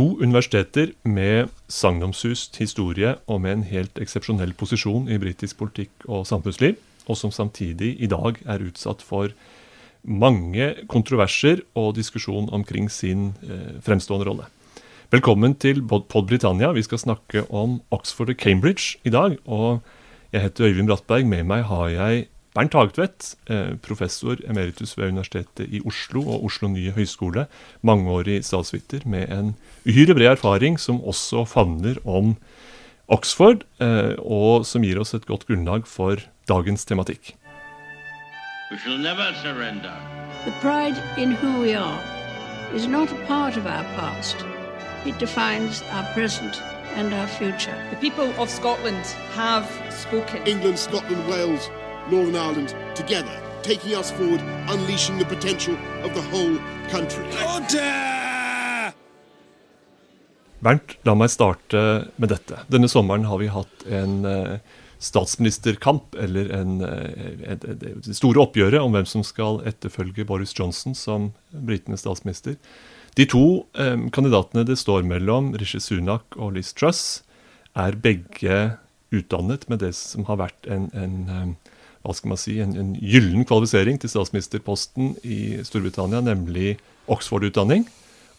To universiteter med sagnomsust historie og med en helt eksepsjonell posisjon i britisk politikk og samfunnsliv, og som samtidig i dag er utsatt for mange kontroverser og diskusjon omkring sin eh, fremstående rolle. Velkommen til Pod Britannia. Vi skal snakke om Oxford og Cambridge i dag. Og jeg heter Øyvind Brattberg. Med meg har jeg Bernt Hagtvedt, eh, professor emeritus ved Universitetet i Oslo og Oslo nye høgskole. Mangeårig statsviter med en uhyre bred erfaring som også favner om Oxford, eh, og som gir oss et godt grunnlag for dagens tematikk. We shall never surrender. The pride in who we are is not a part of our past. It defines our present and our future. The people of Scotland have spoken. England, Scotland, Wales, Northern Ireland, together, taking us forward, unleashing the potential of the whole country. Order! Bernt, la meg starte med dette. Denne sommeren har vi hatt en uh, statsministerkamp, eller en, eh, det store oppgjøret om hvem som skal etterfølge Boris Johnson som britenes statsminister. De to eh, kandidatene det står mellom, Rishi Sunak og Liz Truss, er begge utdannet med det som har vært en, en eh, hva skal man si, en, en gyllen kvalifisering til statsministerposten i Storbritannia, nemlig Oxford-utdanning.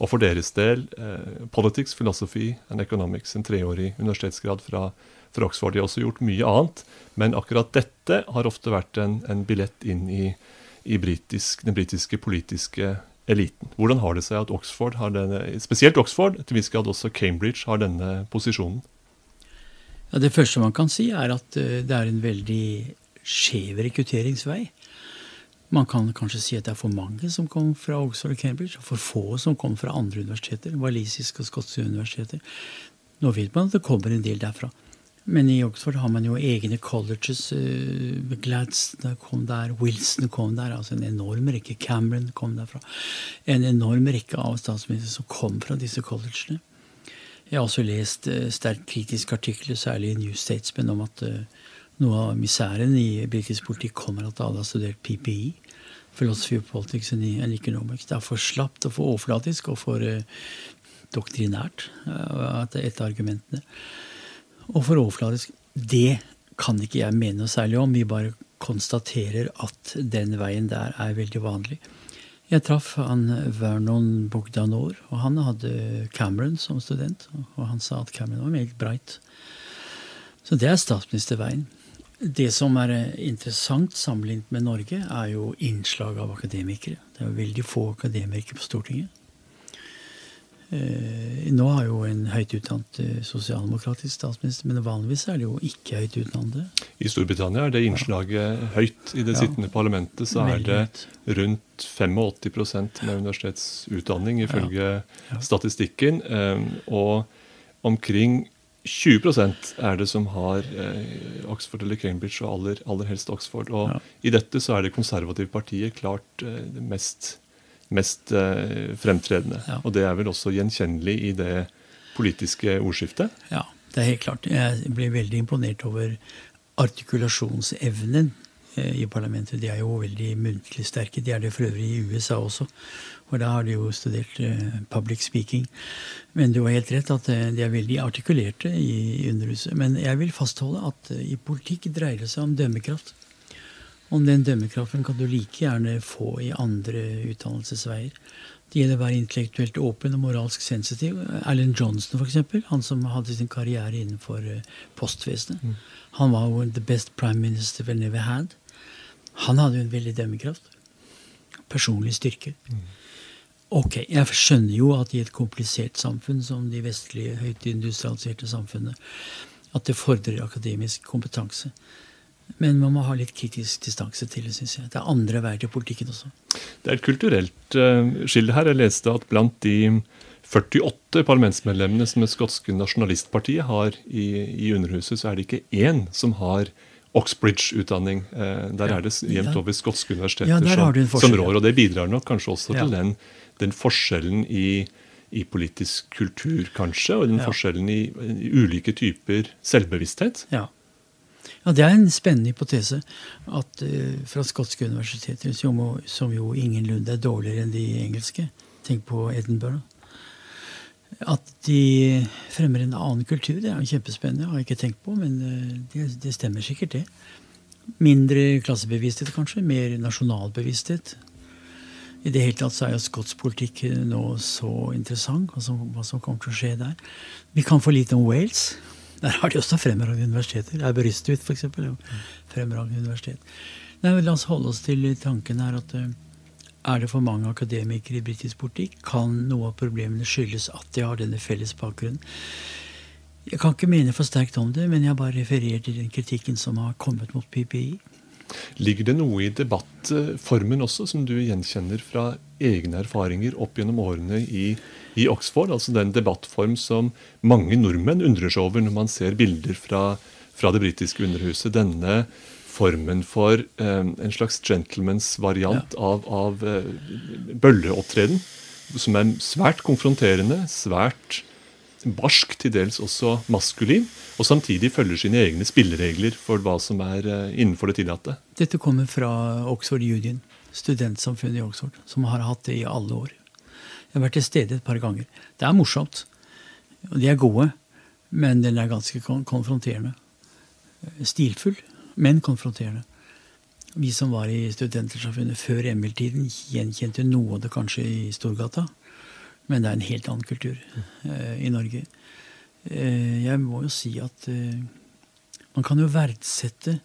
Og for deres del eh, Politics, Philosophy and Economics, en treårig universitetsgrad fra fra, Oxford. De har også gjort mye annet, men akkurat dette har ofte vært en, en billett inn i, i britisk, den britiske politiske eliten. Hvordan har det seg at Oxford har denne, spesielt Oxford, til viss grad også Cambridge, har denne posisjonen? Ja, Det første man kan si, er at eh, det er en veldig skjev rekrutteringsvei. Man kan kanskje si at det er for mange som kom fra Oxford og Cambridge, og for få som kom fra andre universiteter, walisiske og skotske universiteter. Nå vet man at det kommer en del derfra. Men i Oxford har man jo egne colleges. Uh, Gladstone kom der, Wilson kom der. altså En enorm rekke. Cameron kom derfra. En enorm rekke av statsministre som kom fra disse collegene. Jeg har også lest uh, sterkt kritiske artikler, særlig i New Statesman, om at uh, noe av misæren i britisk politikk kommer at alle har studert PPI. Philosophy of Politics and Economics. Det er for slapt og for overflatisk og for doktrinært. et av argumentene og for overflatisk Det kan ikke jeg mene noe særlig om. Vi bare konstaterer at den veien der er veldig vanlig. Jeg traff han Vernon Bogdanor, og han hadde Cameron som student. Og han sa at Cameron var meget breit. Så det er statsministerveien. Det som er interessant sammenlignet med Norge, er jo innslag av akademikere. Det er jo veldig få akademikere på Stortinget. Eh, nå har jo en høyt utdannet eh, sosialdemokratisk statsminister, men vanligvis er det jo ikke høyt utdannede. I Storbritannia er det innslaget høyt. I det ja. sittende parlamentet så er det rundt 85% med universitetsutdanning, ifølge ja. statistikken. Eh, og omkring 20% er det som har Oxford eller Cambridge, og aller, aller helst Oxford. Og i dette så er det konservative partiet klart det mest mest eh, fremtredende. Ja. Og det er vel også gjenkjennelig i det politiske ordskiftet? Ja, det er helt klart. Jeg blir veldig imponert over artikulasjonsevnen eh, i parlamentet. De er jo veldig muntlig sterke. De er det for øvrig i USA også. Og da har de jo studert eh, public speaking. Men du har helt rett at eh, de er veldig artikulerte i Underhuset. Men jeg vil fastholde at i politikk dreier det seg om dømmekraft. Om den dømmekraften kan du like gjerne få i andre utdannelsesveier. Det gjelder å være intellektuelt åpen og moralsk sensitiv. Alan Johnson, f.eks., han som hadde sin karriere innenfor eh, postvesenet. Mm. Han var jo the best prime minister we never had. Han hadde jo en veldig dømmekraft. Personlig styrke. Mm. Ok, jeg skjønner jo at i et komplisert samfunn som de vestlige, høyt industrialiserte samfunnene, at det fordrer akademisk kompetanse. Men man må ha litt kritisk distanse til det, syns jeg. Det er andre veier til politikken også. Det er et kulturelt uh, skille her. Jeg leste at blant de 48 parlamentsmedlemmene som det skotske nasjonalistpartiet har i, i Underhuset, så er det ikke én som har Oxbridge-utdanning. Uh, der er det jevnt over skotske universiteter ja, som, som, rår. Og det bidrar nok kanskje også ja. til den, den, forskjellen i, i, politisk kultur, kanskje, og den forskjellen i, i ulike typer selvbevissthet. Ja. Ja, Det er en spennende hypotese at uh, fra skotske universiteter, som, som, jo ingenlunde er dårligere enn de engelske Tenk på Edinburgh. At de fremmer en annen kultur, det er jo kjempespennende. har jeg ikke tenkt på, men eh, det, det stemmer sikkert, det. Mindre klassebevissthet, kanskje. Mer nasjonalbevissthet. I det hele tatt så er jo skotsk politikk nå så interessant, som, hva som, kommer til å skje der. Vi kan få lite om Wales. Der har de også fremragende universiteter. Aberystwyth, f.eks. Fremragende universitet. Nei, La oss holde oss til tanken her at uh, er det for mange akademikere i britisk politikk? Kan noe av problemene skyldes at de har denne felles bakgrunnen? Jeg kan ikke mene for sterkt om det, men jeg bare refererer til den kritikken som har kommet mot PPI. Ligger det noe i debattformen også, som du gjenkjenner fra egne erfaringer opp gjennom årene i, i, Oxford? Altså den debattform som mange nordmenn undrer seg over når man ser bilder fra, fra det britiske underhuset. Denne formen for eh, en slags gentlemans variant ja. av, av eh, bølleopptreden. Som er svært konfronterende, svært barsk, til dels også maskulin, og samtidig følger sine egne spilleregler for hva som er eh, innenfor det tillatte. Dette kommer fra Oxford Union, studentsamfunnet i Oxford, som har hatt det i alle år. Jeg har vært til stede et par ganger. Det er morsomt. Og de er gode, men den er ganske konfronterende. Stilfull, men konfronterende. Vi som var i Studentersamfunnet før Emil-tiden, gjenkjente noe av det kanskje i Storgata. Men det er en helt annen kultur eh, i Norge. Eh, jeg må jo si at eh, man kan jo verdsette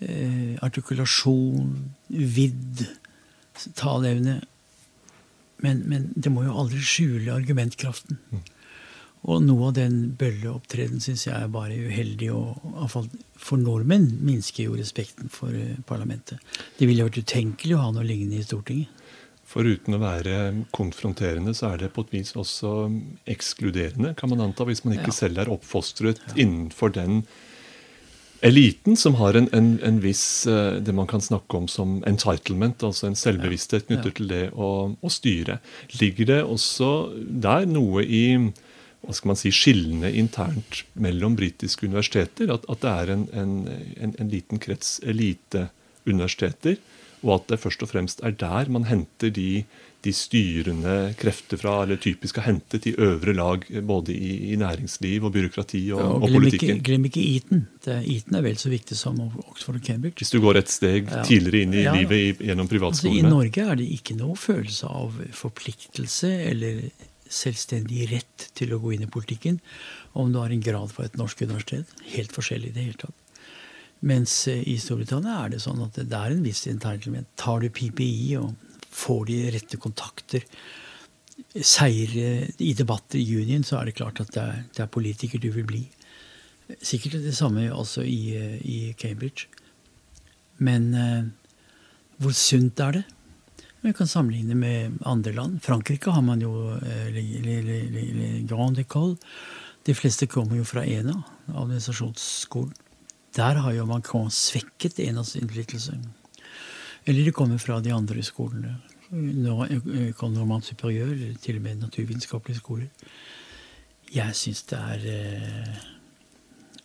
eh, artikulasjon, vidd, taleevne. Men, men, det må jo aldri skjule argumentkraften. Mm. Og noe av den bølleopptredenen syns jeg er bare uheldig, og iallfall for nordmenn minsker jo respekten for eh, parlamentet. Det ville vært utenkelig å ha noe lignende i Stortinget. For uten å være konfronterende, så er det på et vis også ekskluderende, kan man anta, hvis man ikke ja. selv er oppfostret ja. innenfor den eliten som har en, en, en, viss eh, det man kan snakke om som entitlement, altså en selvbevissthet knyttet til det å, å, styre. Ligger det også der noe i hva skal man si, skillene internt mellom britiske universiteter? At, at det er en, en liten krets eliteuniversiteter og at det først og fremst er der man henter de, de styrende krefter fra, eller typisk har hentet i øvre lag både i, i næringsliv og byråkrati og, ja, og, og politikken. Glem ikke Eton. Eton er vel så viktig som Oxford og Cambridge. Hvis du går et steg ja. tidligere inn i ja, livet i, gjennom privatskolene. Altså, I Norge er det ikke noe følelse av forpliktelse eller selvstendig rett til å gå inn i politikken om du har en grad på et norsk universitet. Helt forskjellig i det hele tatt. Mens eh, i Storbritannia er det sånn at det er en viss entitlement. Tar du PPI og får de rette kontakter, seire i debatter i union, så er det klart at det er, det er politiker du vil bli. Sikkert det samme også i, eh, i Cambridge. Men eh, hvor sunt er det? Vi kan sammenligne med andre land. Frankrike har man jo eh, Grand École. De fleste kommer jo fra ENA, administrasjonsskolen. Der har jo Macron svekket ENAs innflytelse. Eller det kommer fra de andre skolene. École superiør, Superieur, eller til og med naturvitenskapelige skoler. Jeg syns det er eh,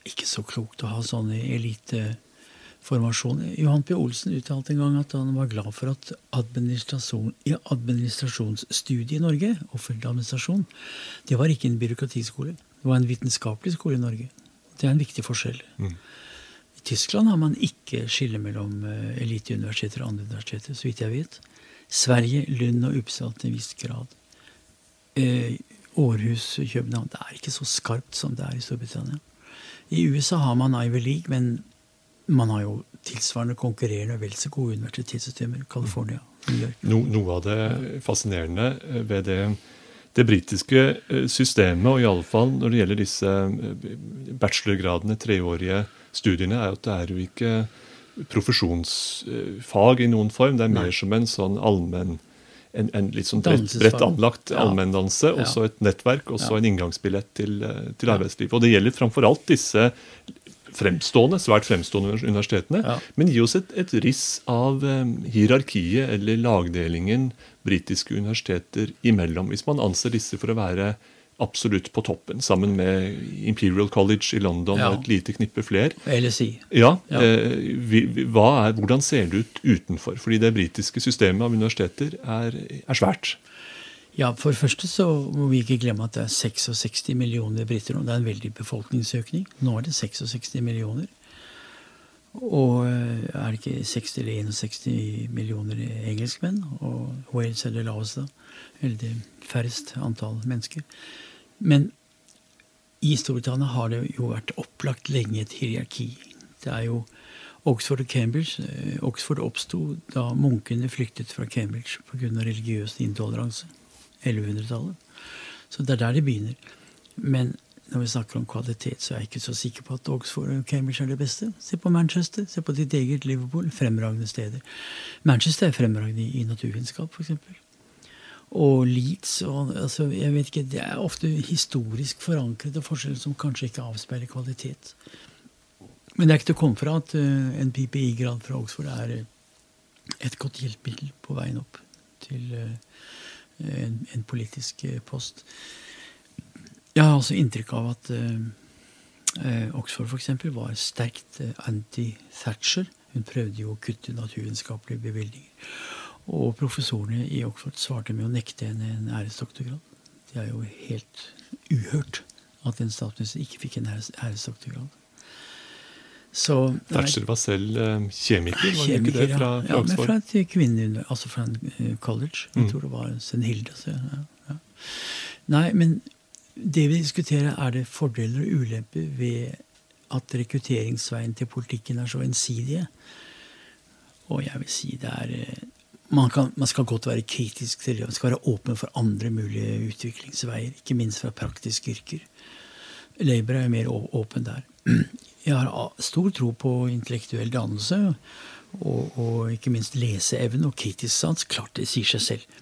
ikke så klokt å ha sånne eliteformasjoner. Johan P. Olsen uttalte en gang at han var glad for at administrasjon, administrasjonsstudiet i Norge, offentlig administrasjon, det var ikke en byråkratiskole. Det var en vitenskapelig skole i Norge. Det er en viktig forskjell. Mm. I Tyskland har man ikke skille mellom uh, eliteuniversiteter og andre universiteter, så vidt jeg vet. Sverige, Lund og Uppsala til en viss grad. Uh, Århus, København Det er ikke så skarpt som det er i Storbritannia. I USA har man Ivy League, men man har jo tilsvarende konkurrerende og vel så gode universitetssystemer. California, New York. No, noe av det fascinerende ved det det britiske systemet, og iallfall når det gjelder disse bachelorgradene, treårige studiene, er at det er jo ikke profesjonsfag i noen form. Det er mer Nei. som en sånn allmenn en, en, litt sånn bredt, bredt anlagt ja. allmenndannelse, og så et nettverk, og så ja. en inngangsbillett til, eh, til arbeidslivet. Og det gjelder framfor alt disse fremstående, svært fremstående universitetene. Men gi oss et, et riss av um, hierarkiet eller lagdelingen britiske universiteter imellom, hvis man anser disse for å være absolutt på toppen, sammen med Imperial College i London ja. og et lite knippe flere. LSI. Ja, ja. Eh, er, Hvordan ser det ut utenfor? Fordi det britiske systemet av universiteter er, er svært. Ja, For det første så må vi ikke glemme at det er 66 millioner briter nå. Det er en veldig befolkningsøkning. Nå er det 66 millioner. Og eh, er det ikke 60 eller 61 millioner engelskmenn? Og Wales er det laveste, eller det færrest antall mennesker. Men i Storbritannia har det jo vært opplagt lenge et hierarki. Det er jo Oxford og Cambridge. Eh, Oxford oppsto da munkene flyktet fra Cambridge pga. religiøs intoleranse. 1100-tallet. Så det er der det begynner. Men når vi snakker om kvalitet, så er jeg ikke så sikker på at Oxford og Cambridge er det beste. Se på Manchester, se på ditt eget Liverpool. Fremragende steder. Manchester er fremragende i naturvitenskap, f.eks. Og Leeds og altså, jeg vet ikke, Det er ofte historisk forankrede forskjeller som kanskje ikke avspeiler kvalitet. Men det er ikke til å komme fra at uh, en PPI-grad fra Oxford er uh, et godt hjelpemiddel på veien opp til uh, en, en, politisk post. Jeg har altså inntrykk av at uh, Oxford f.eks. var sterkt anti-Thatcher. Hun prøvde jo å kutte naturvitenskapelige bevilgninger. Og professorene i Oxford svarte med å nekte henne en æresdoktorgrad. Det er jo helt uhørt at en statsminister ikke fikk en æresdoktorgrad. Så, Thatcher var selv uh, kjemiker, var kjemiker, ikke det? Fra, fra ja, men fra et kvinne, altså fra en college. Jeg mm. tror det var St. Hilde. Så, ja, ja. Nei, men det vi diskuterer, er det fordeler og ulemper ved at rekrutteringsveien til politikken er så ensidige. Og jeg vil si det er eh, man, kan, man, skal godt være kritisk til det. Man skal være åpen for andre mulige utviklingsveier, ikke minst fra praktiske yrker. Labour er mer åpen der. Jeg har stor tro på intellektuell dannelse og, og ikke minst leseevne og kritisk sans. Klart det sier seg selv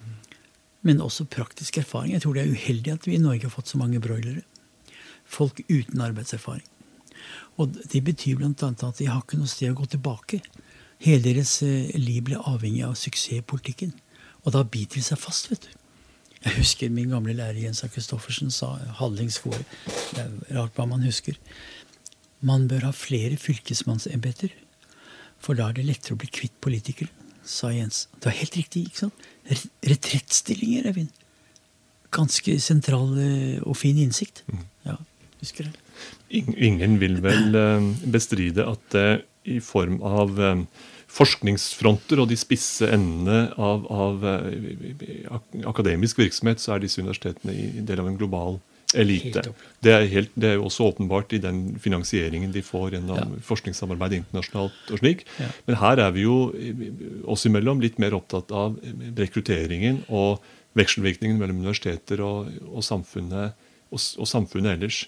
men også praktisk erfaring. Jeg tror det er uheldig at vi i Norge har fått så mange broilere. Folk uten arbeidserfaring. Og det betyr bl.a. at de har ikke noe sted å gå tilbake. Hele deres eh, liv ble avhengig av suksess i politikken. Og da biter de seg fast, vet du. Jeg husker min gamle lærer Jens A. Christoffersen sa Halling skole. Det er rart hva man husker. Man bør ha flere fylkesmannsembeter, for da er det lettere å bli kvitt politikere sa Jens. Det var helt riktig. ikke sant? Retrettstillinger, Evin. Ganske sentral eh, og fin innsikt. Mm. Ja, husker det. Ingen vil vel eh, bestride at det i form av eh, forskningsfronter og de spisse endene av, av akademisk virksomhet, så er disse universitetene i del av en global elite. Det er, helt, det er, jo også åpenbart i den finansieringen de får gjennom ja. forskningssamarbeid internasjonalt. og slik. Ja. Men her er vi jo oss imellom litt mer opptatt av rekrutteringen og vekselvirkningen mellom universiteter og, og, samfunnet, og, og, samfunnet, ellers.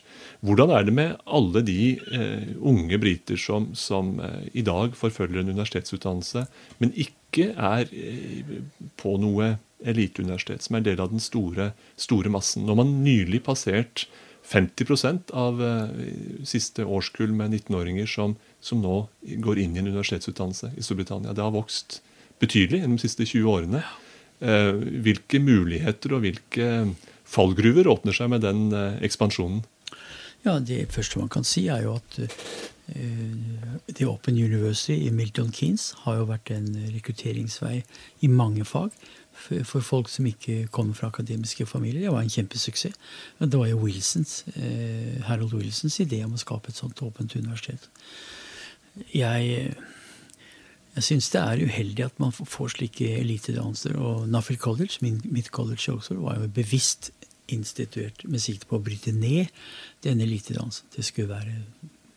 Hvordan er det med alle de eh, unge briter som, som eh, i dag forfølger en universitetsutdannelse, men ikke er eh, på noe eliteuniversitet, som er del av den store, store massen. Når man nylig passert 50% av uh, siste årskull med 19-åringer som, som, nå går inn i en universitetsutdannelse i Storbritannia. Det har vokst betydelig gjennom de siste 20 årene. Uh, hvilke muligheter og hvilke fallgruver åpner seg med den uh, ekspansjonen? Ja, Det første man kan si, er jo at The Open University i Milton Keanes har jo vært en rekrutteringsvei i mange fag for folk som ikke kommer fra akademiske familier. Det var en kjempesuksess. Det var jo Wilsons, uh, Harold Wilsons idé om å skape et sånt åpent universitet. Jeg, jeg syns det er uheldig at man får slike elitedannelser. Og Nuffield College, min, mitt college i Oxford, var jo bevisst instituert med sikte på å bryte ned denne elitedansen. Det skulle være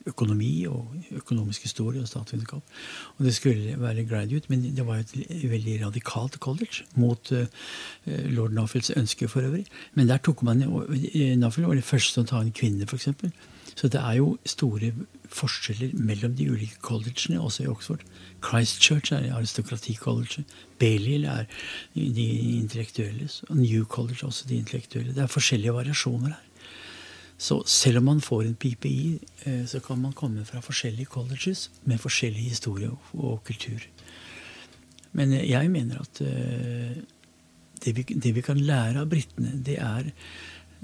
økonomi og økonomisk historie og statsvitenskap. Og det skulle være graduate, men det var et veldig radikalt college mot uh, lord Nuffields ønske for øvrig. Men der tok man Nuffield var det første som tok en kvinne, f.eks. Så det er jo store forskjeller mellom de ulike collegene, også i Oxford. Christchurch er aristokraticolleget. Belial er de intellektuelle. Og New College er også de intellektuelle. Det er forskjellige variasjoner her. Så selv om man får en PPI, eh, så kan man komme fra forskjellige colleges med forskjellig historie og kultur. Men eh, jeg mener at eh, det vi, det vi kan lære av britene, det er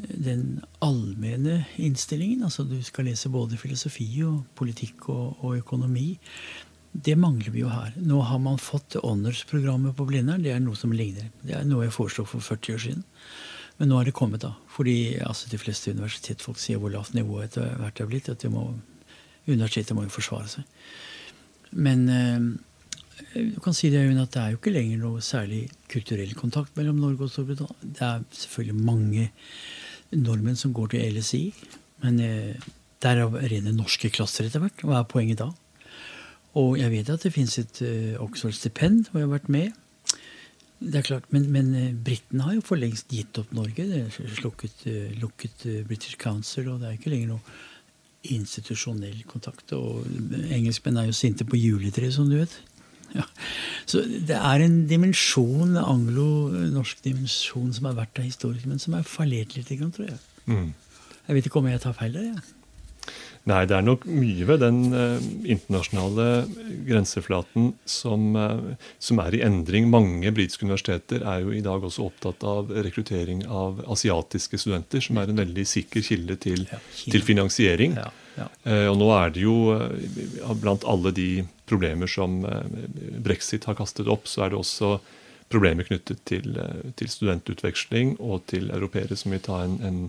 den allmenne innstillingen. Altså du skal lese både filosofi og politikk og, og økonomi. Det mangler vi jo her. Nå har man fått Honors-programmet på Blindern. Det er noe som ligner. Det er noe jeg foreslo for 40 år siden. Men nå har det kommet, da. Fordi altså, de fleste universitetsfolk sier hvor lavt nivået etter hvert er blitt. at må, Universitetet må jo forsvare seg. Men eh, du kan si det, at det er jo ikke lenger noe særlig kulturell kontakt mellom Norge og Storbritannia. Det er selvfølgelig mange nordmenn som går til LSI, men eh, det er rene norske klasser etter hvert. Hva er poenget da? Og jeg vet at det fins et uh, Oxford-stipend hvor jeg har vært med. Det er klart, Men, men uh, britene har jo for lengst gitt opp Norge. Det er slukket, lukket British Council, og det er ikke lenger noe institusjonell kontakt. Og engelskmenn er jo sinte på juletreet, som du vet. Ja. Så det er en dimensjon, anglo-norsk dimensjon som har vært av historisk, men som er fallert litt, tror jeg. Mm. Jeg vet ikke om jeg tar feil der. Ja. Nei, det er nok mye ved den eh, internasjonale grenseflaten som, eh, som, er i endring. Mange britiske universiteter er jo i dag også opptatt av rekruttering av asiatiske studenter, som er en veldig sikker kilde til, ja, til finansiering. Ja, ja. Uh, og nå er det jo blant alle de problemer som brexit har kastet opp, så er det også problemer knyttet til, til studentutveksling og til europeere som vil ta en, en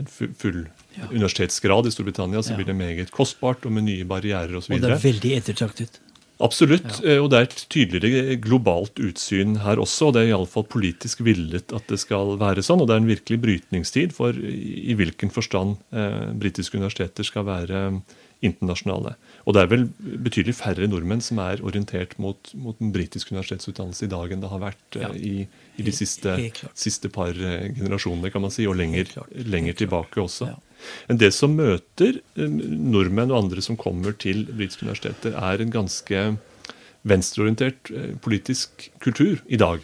en full ja. universitetsgrad i Storbritannia, så ja. blir det meget kostbart og med nye barrierer osv. Og, og det er veldig ettertraktet. Absolutt. Ja. Eh, og det er et tydeligere globalt utsyn her også. og Det er iallfall politisk villet at det skal være sånn. Og det er en virkelig brytningstid for i hvilken forstand eh, britiske universiteter skal være internasjonale. Og det er vel betydelig færre nordmenn som er orientert mot, mot den britiske universitetsutdannelse i dag enn det har vært ja. uh, i, i, de siste, siste par generasjonene, kan man si, og lenger, lenger tilbake også. Ja. Men det som møter uh, nordmenn og andre som kommer til britiske universiteter, er en ganske venstreorientert politisk kultur i dag.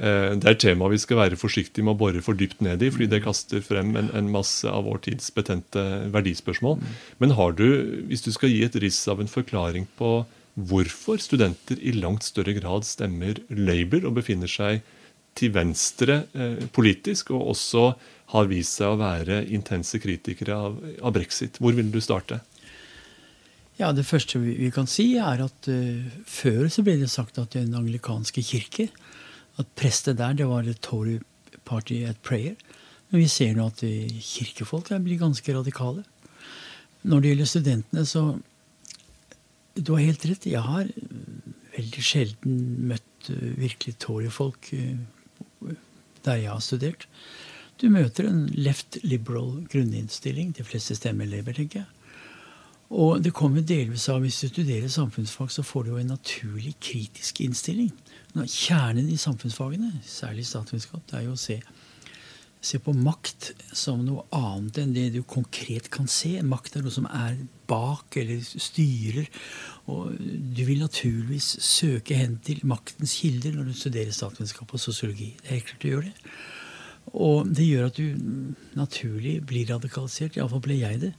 Eh, det er et tema vi skal være forsiktige med å bore for dypt ned i, fordi det kaster frem en, en masse av vår tids betente verdispørsmål. Men har du, hvis du skal gi et riss av en forklaring på hvorfor studenter i langt større grad stemmer Labour og befinner seg til venstre eh, politisk, og også har vist seg å være intense kritikere av, av brexit, hvor vil du starte? Ja, Det første vi, kan si, er at uh, før så ble det sagt at den anglikanske kirke at prestet der, det var et Tory party at prayer. Men vi ser nå at kirkefolk blir ganske radikale. Når det gjelder studentene, så Du har helt rett. Jeg har veldig sjelden møtt uh, virkelig Tory-folk der jeg har studert. Du møter en left liberal grunninnstilling. De fleste stemmer Labour, tenker jeg. Og det kommer delvis av hvis du studerer samfunnsfag, så får du jo en naturlig kritisk innstilling. Kjernen i samfunnsfagene, særlig statsvitenskap, det er jo å se, se, på makt som noe annet enn det du konkret kan se. Makt er noe som er bak eller styrer. Og du vil naturligvis søke hen til maktens kilder når du studerer statsvitenskap og sosiologi. Det er helt klart du gjør det. Og det gjør at du naturlig blir radikalisert. Iallfall ble jeg det.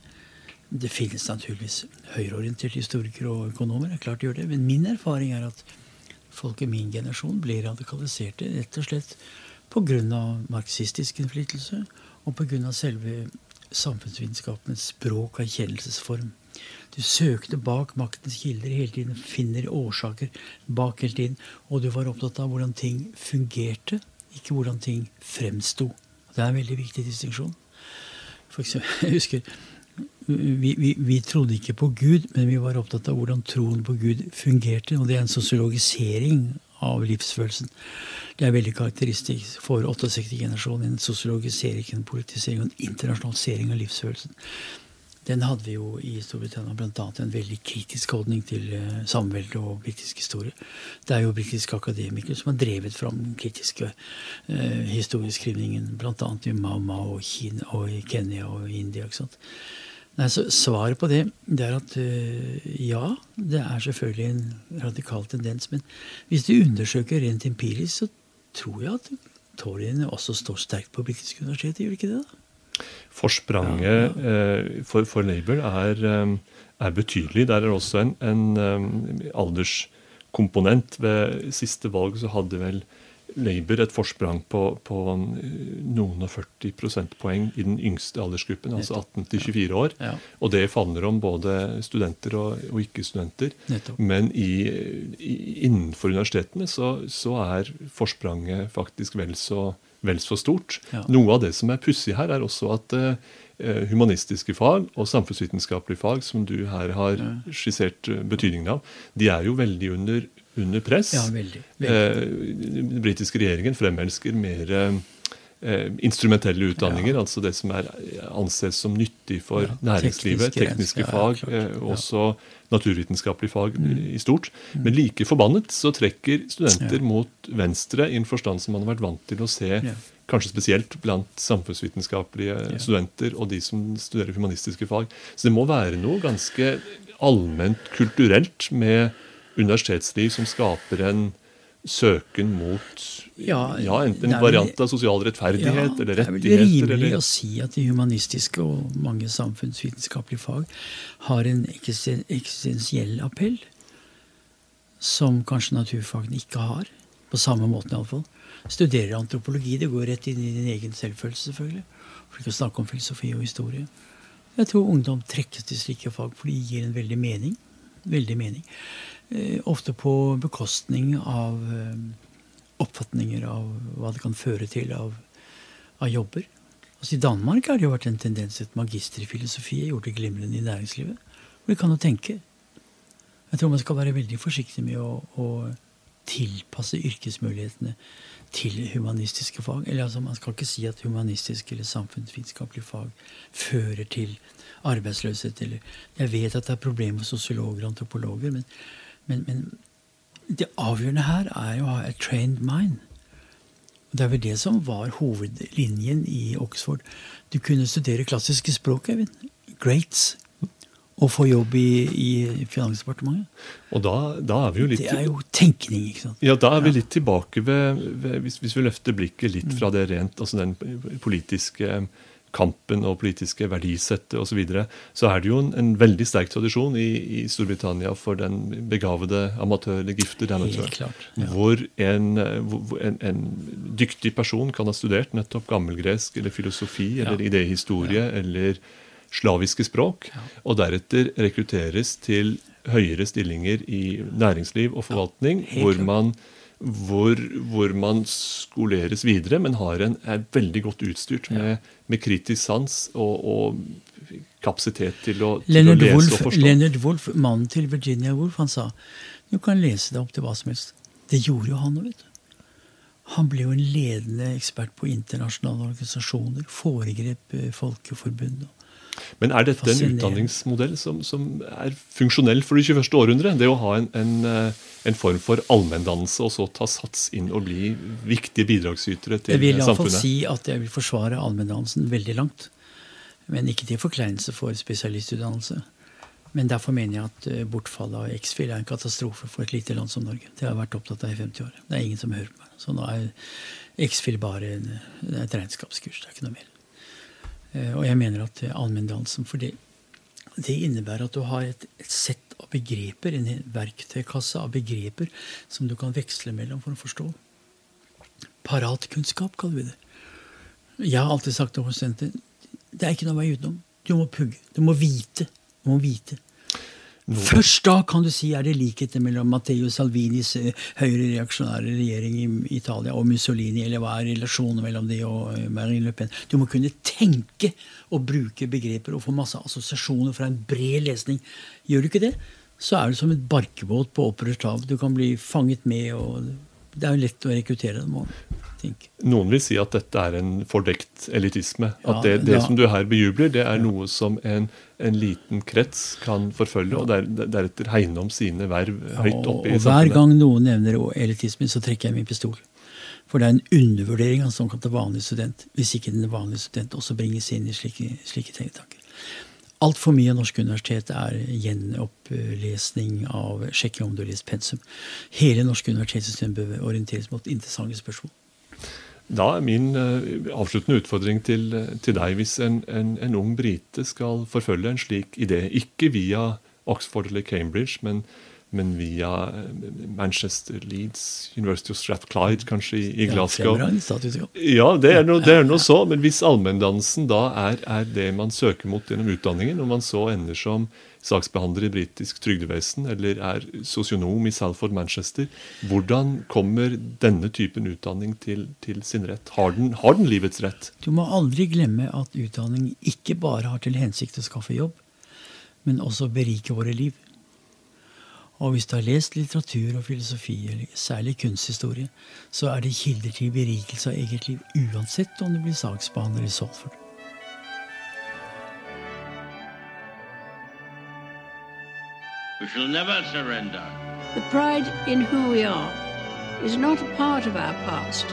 Det finnes naturligvis høyreorienterte historikere og økonomer. det er klart de gjør det, Men min erfaring er at folk i min generasjon blir radikaliserte rett og slett pga. marxistisk innflytelse og pga. selve samfunnsvitenskapens språk og erkjennelsesform. Du søkte bak maktens kilder hele tiden, finner årsaker bak hele tiden. Og du var opptatt av hvordan ting fungerte, ikke hvordan ting fremsto. Det er en veldig viktig distinksjon. Jeg husker vi, vi, vi, trodde ikke på Gud, men vi var opptatt av hvordan troen på Gud fungerte. Og det er en sosiologisering av livsfølelsen. Det er veldig karakteristisk for 68-generasjonen. En sosiologisering, en politisering og en internasjonalisering av livsfølelsen. Den hadde vi jo i Storbritannia bl.a. en veldig kritisk holdning til uh, samveldet og britisk historie. Det er jo britiske akademikere som har drevet fram den kritiske eh, historieskrivningen, bl.a. i Mama og, Kina, og i Kenya og India. ikke sant? Nei, så Svaret på det, det er at uh, ja, det er selvfølgelig en radikal tendens. Men hvis du undersøker rent empirisk, så tror jeg at toryene også står sterkt på britiske universiteter. Gjør ikke det? da? Forspranget ja, ja. Uh, for, for, Labour er, um, er, betydelig. Der er også en, en alderskomponent. Ved siste valg så hadde vel Labour et forsprang på, på noen og 40 prosentpoeng i den yngste aldersgruppen, altså 18 til 24 år. Ja. Og det favner om både studenter og, og ikke-studenter. Men i, i, innenfor universitetene så, så er forspranget faktisk vel så, vel så stort. Ja. Noe av det som er pussig her, er også at eh, humanistiske fag og samfunnsvitenskapelige fag, som du her har skissert eh, betydningen av, de er jo veldig under, under press. Ja, veldig, veldig. Eh, den britiske regjeringen fremelsker mer eh, instrumentelle utdanninger, altså det som er anses som nyttig for Ja, næringslivet, tekniske tekniske, ja, fag, eh, ja. Mm. også naturvitenskapelige fag i stort. Men like forbannet så trekker studenter Ja. mot venstre i en forstand som man har vært vant til å se, Ja. kanskje spesielt blant samfunnsvitenskapelige studenter og de som studerer humanistiske fag. Så det må være noe ganske allment kulturelt med universitetsliv som skaper en søken mot Ja, enten en variant av sosial rettferdighet eller Det er vel rimelig eller... å si at de humanistiske og mange samfunnsvitenskapelige fag har en eksistensiell appell som kanskje naturfagene ikke har. På samme måten iallfall. Studerer antropologi, det går rett inn i din egen selvfølelse, selvfølgelig. For ikke å snakke om filosofi og historie. Jeg tror ungdom trekkes til slike fag for de gir en veldig mening. Veldig mening. Eh, ofte på bekostning av eh, oppfatninger av hva det kan føre til av, av jobber. Altså I Danmark har det jo vært en tendens at magister i filosofi har gjort glimrende i næringslivet. Og de kan jo tenke. Jeg tror man skal være veldig forsiktig med å, å tilpasse yrkesmulighetene til humanistiske fag. Eller altså Man skal ikke si at humanistiske eller samfunnsvitenskapelige fag fører til arbeidsløshet. Eller jeg vet at det er problemer med sosiologer og antropologer, men, men, men det avgjørende her er jo å ha a trained mind. Og Det er vel det som var hovedlinjen i Oxford. Du kunne studere klassiske språk, Eivind. Greats. Og få jobb i, i Finansdepartementet. Og da, da er vi jo litt Det er jo tenkning, ikke sant. Ja, da er vi litt tilbake ved, ved hvis, hvis vi løfter blikket litt fra det rent, altså den politiske kampen og politiske verdisettet osv., så, videre, så er det jo en, en veldig sterk tradisjon i, i Storbritannia for den begavede amatør- eller. Helt klart, ja. Hvor, en, hvor en, en dyktig person kan ha studert nettopp gammelgresk eller filosofi eller Ja. idéhistorie eller slaviske språk, og deretter rekrutteres til høyere stillinger i næringsliv og forvaltning, hvor man hvor, hvor man skoleres videre, men har en, er veldig godt utstyrt med, med kritisk sans og, og kapasitet til å, til å lese Wolf, og forstå. Leonard Wolff, mannen til Virginia Woolf, han sa du kan lese deg opp til hva som helst. Det gjorde jo han òg, vet du. Han ble jo en ledende ekspert på internasjonale organisasjoner. Foregrep eh, Folkeforbundet. Men er dette en utdanningsmodell som, som er funksjonell for det 21. århundre? Det å ha en, en, eh, en form for allmenndannelse og så ta sats inn og bli viktige bidragsytere til samfunnet? Jeg vil iallfall si at jeg vil forsvare allmenndannelsen veldig langt. Men ikke til forkleinelse for spesialistutdannelse. Men derfor mener jeg at eh, bortfallet av X-FIL er en katastrofe for et lite land som Norge. Det har jeg vært opptatt av i 50 år. Det er ingen som hører på meg. Så nå er X-FIL bare en, et regnskapskurs. Det er ikke noe mer. Eh, Og jeg mener at eh, allmenndannelsen For det, det innebærer at du har et, et sett av begreper, en verktøykasse av begreper, som du kan veksle mellom for å forstå. Paratkunnskap, kaller vi det. Jeg har alltid sagt til studenter det er ikke noe vei utenom. Du må pugge. Du må vite. Du må vite. Først da kan du si er det likheter mellom Matteo Salvinis høyre høyrereaksjonære regjering i Italia og Mussolini, eller hva er relasjonen mellom det og eh, Marine Le Pen? Du må kunne tenke og bruke begreper og få masse assosiasjoner fra en bred lesning. Gjør du ikke det, så er du som et barkebåt på opprørt hav. Du kan bli fanget med, og det er jo lett å rekruttere dem. og tenke. Noen vil si at dette er en fordekt elitisme. Ja, at det, det ja. som du her bejubler, det er noe som en, en liten krets kan forfølge, og der, deretter hegne om sine verv høyt og, oppe i og hver samfunnet. gang noen nevner elitisme, så trekker jeg min pistol. For det er en undervurdering av en såkalt vanlig student, hvis ikke den vanlige student også bringes inn i slike, slike tenketanker. Altfor mye av norsk universitet er gjenopplesning av sjekking om du har lest pensum. Hele norske universitetssystem bør orienteres mot interessante spørsmål. Da er min eh, avsluttende utfordring til, til deg, hvis en, en, en ung brite skal forfølge en slik idé, ikke via Oxford eller Cambridge, men, men via eh, Manchester, Leeds, University of Strathclyde, kanskje i, Glasgow. Ja, ja, det er, noe, det er noe så. Men hvis allmenndannelsen da er, er, det man søker mot gjennom utdanningen, og man så ender som saksbehandler i britisk trygdevesen eller er sosionom i Salford, Manchester, hvordan kommer denne typen utdanning til, til sin rett? Har den, har den livets rett? Du må aldri glemme at utdanning ikke bare har til hensikt å skaffe jobb, men også berike våre liv. Og hvis du har lest litteratur og filosofi, eller særlig kunsthistorie, så er det kilder til berikelse av eget liv, uansett om du blir saksbehandler i Salford. We shall never surrender. The pride in who we are is not a part of our past.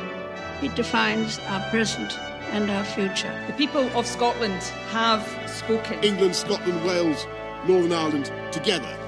It defines our present and our future. The people of Scotland have spoken. England, Scotland, Wales, Northern Ireland, together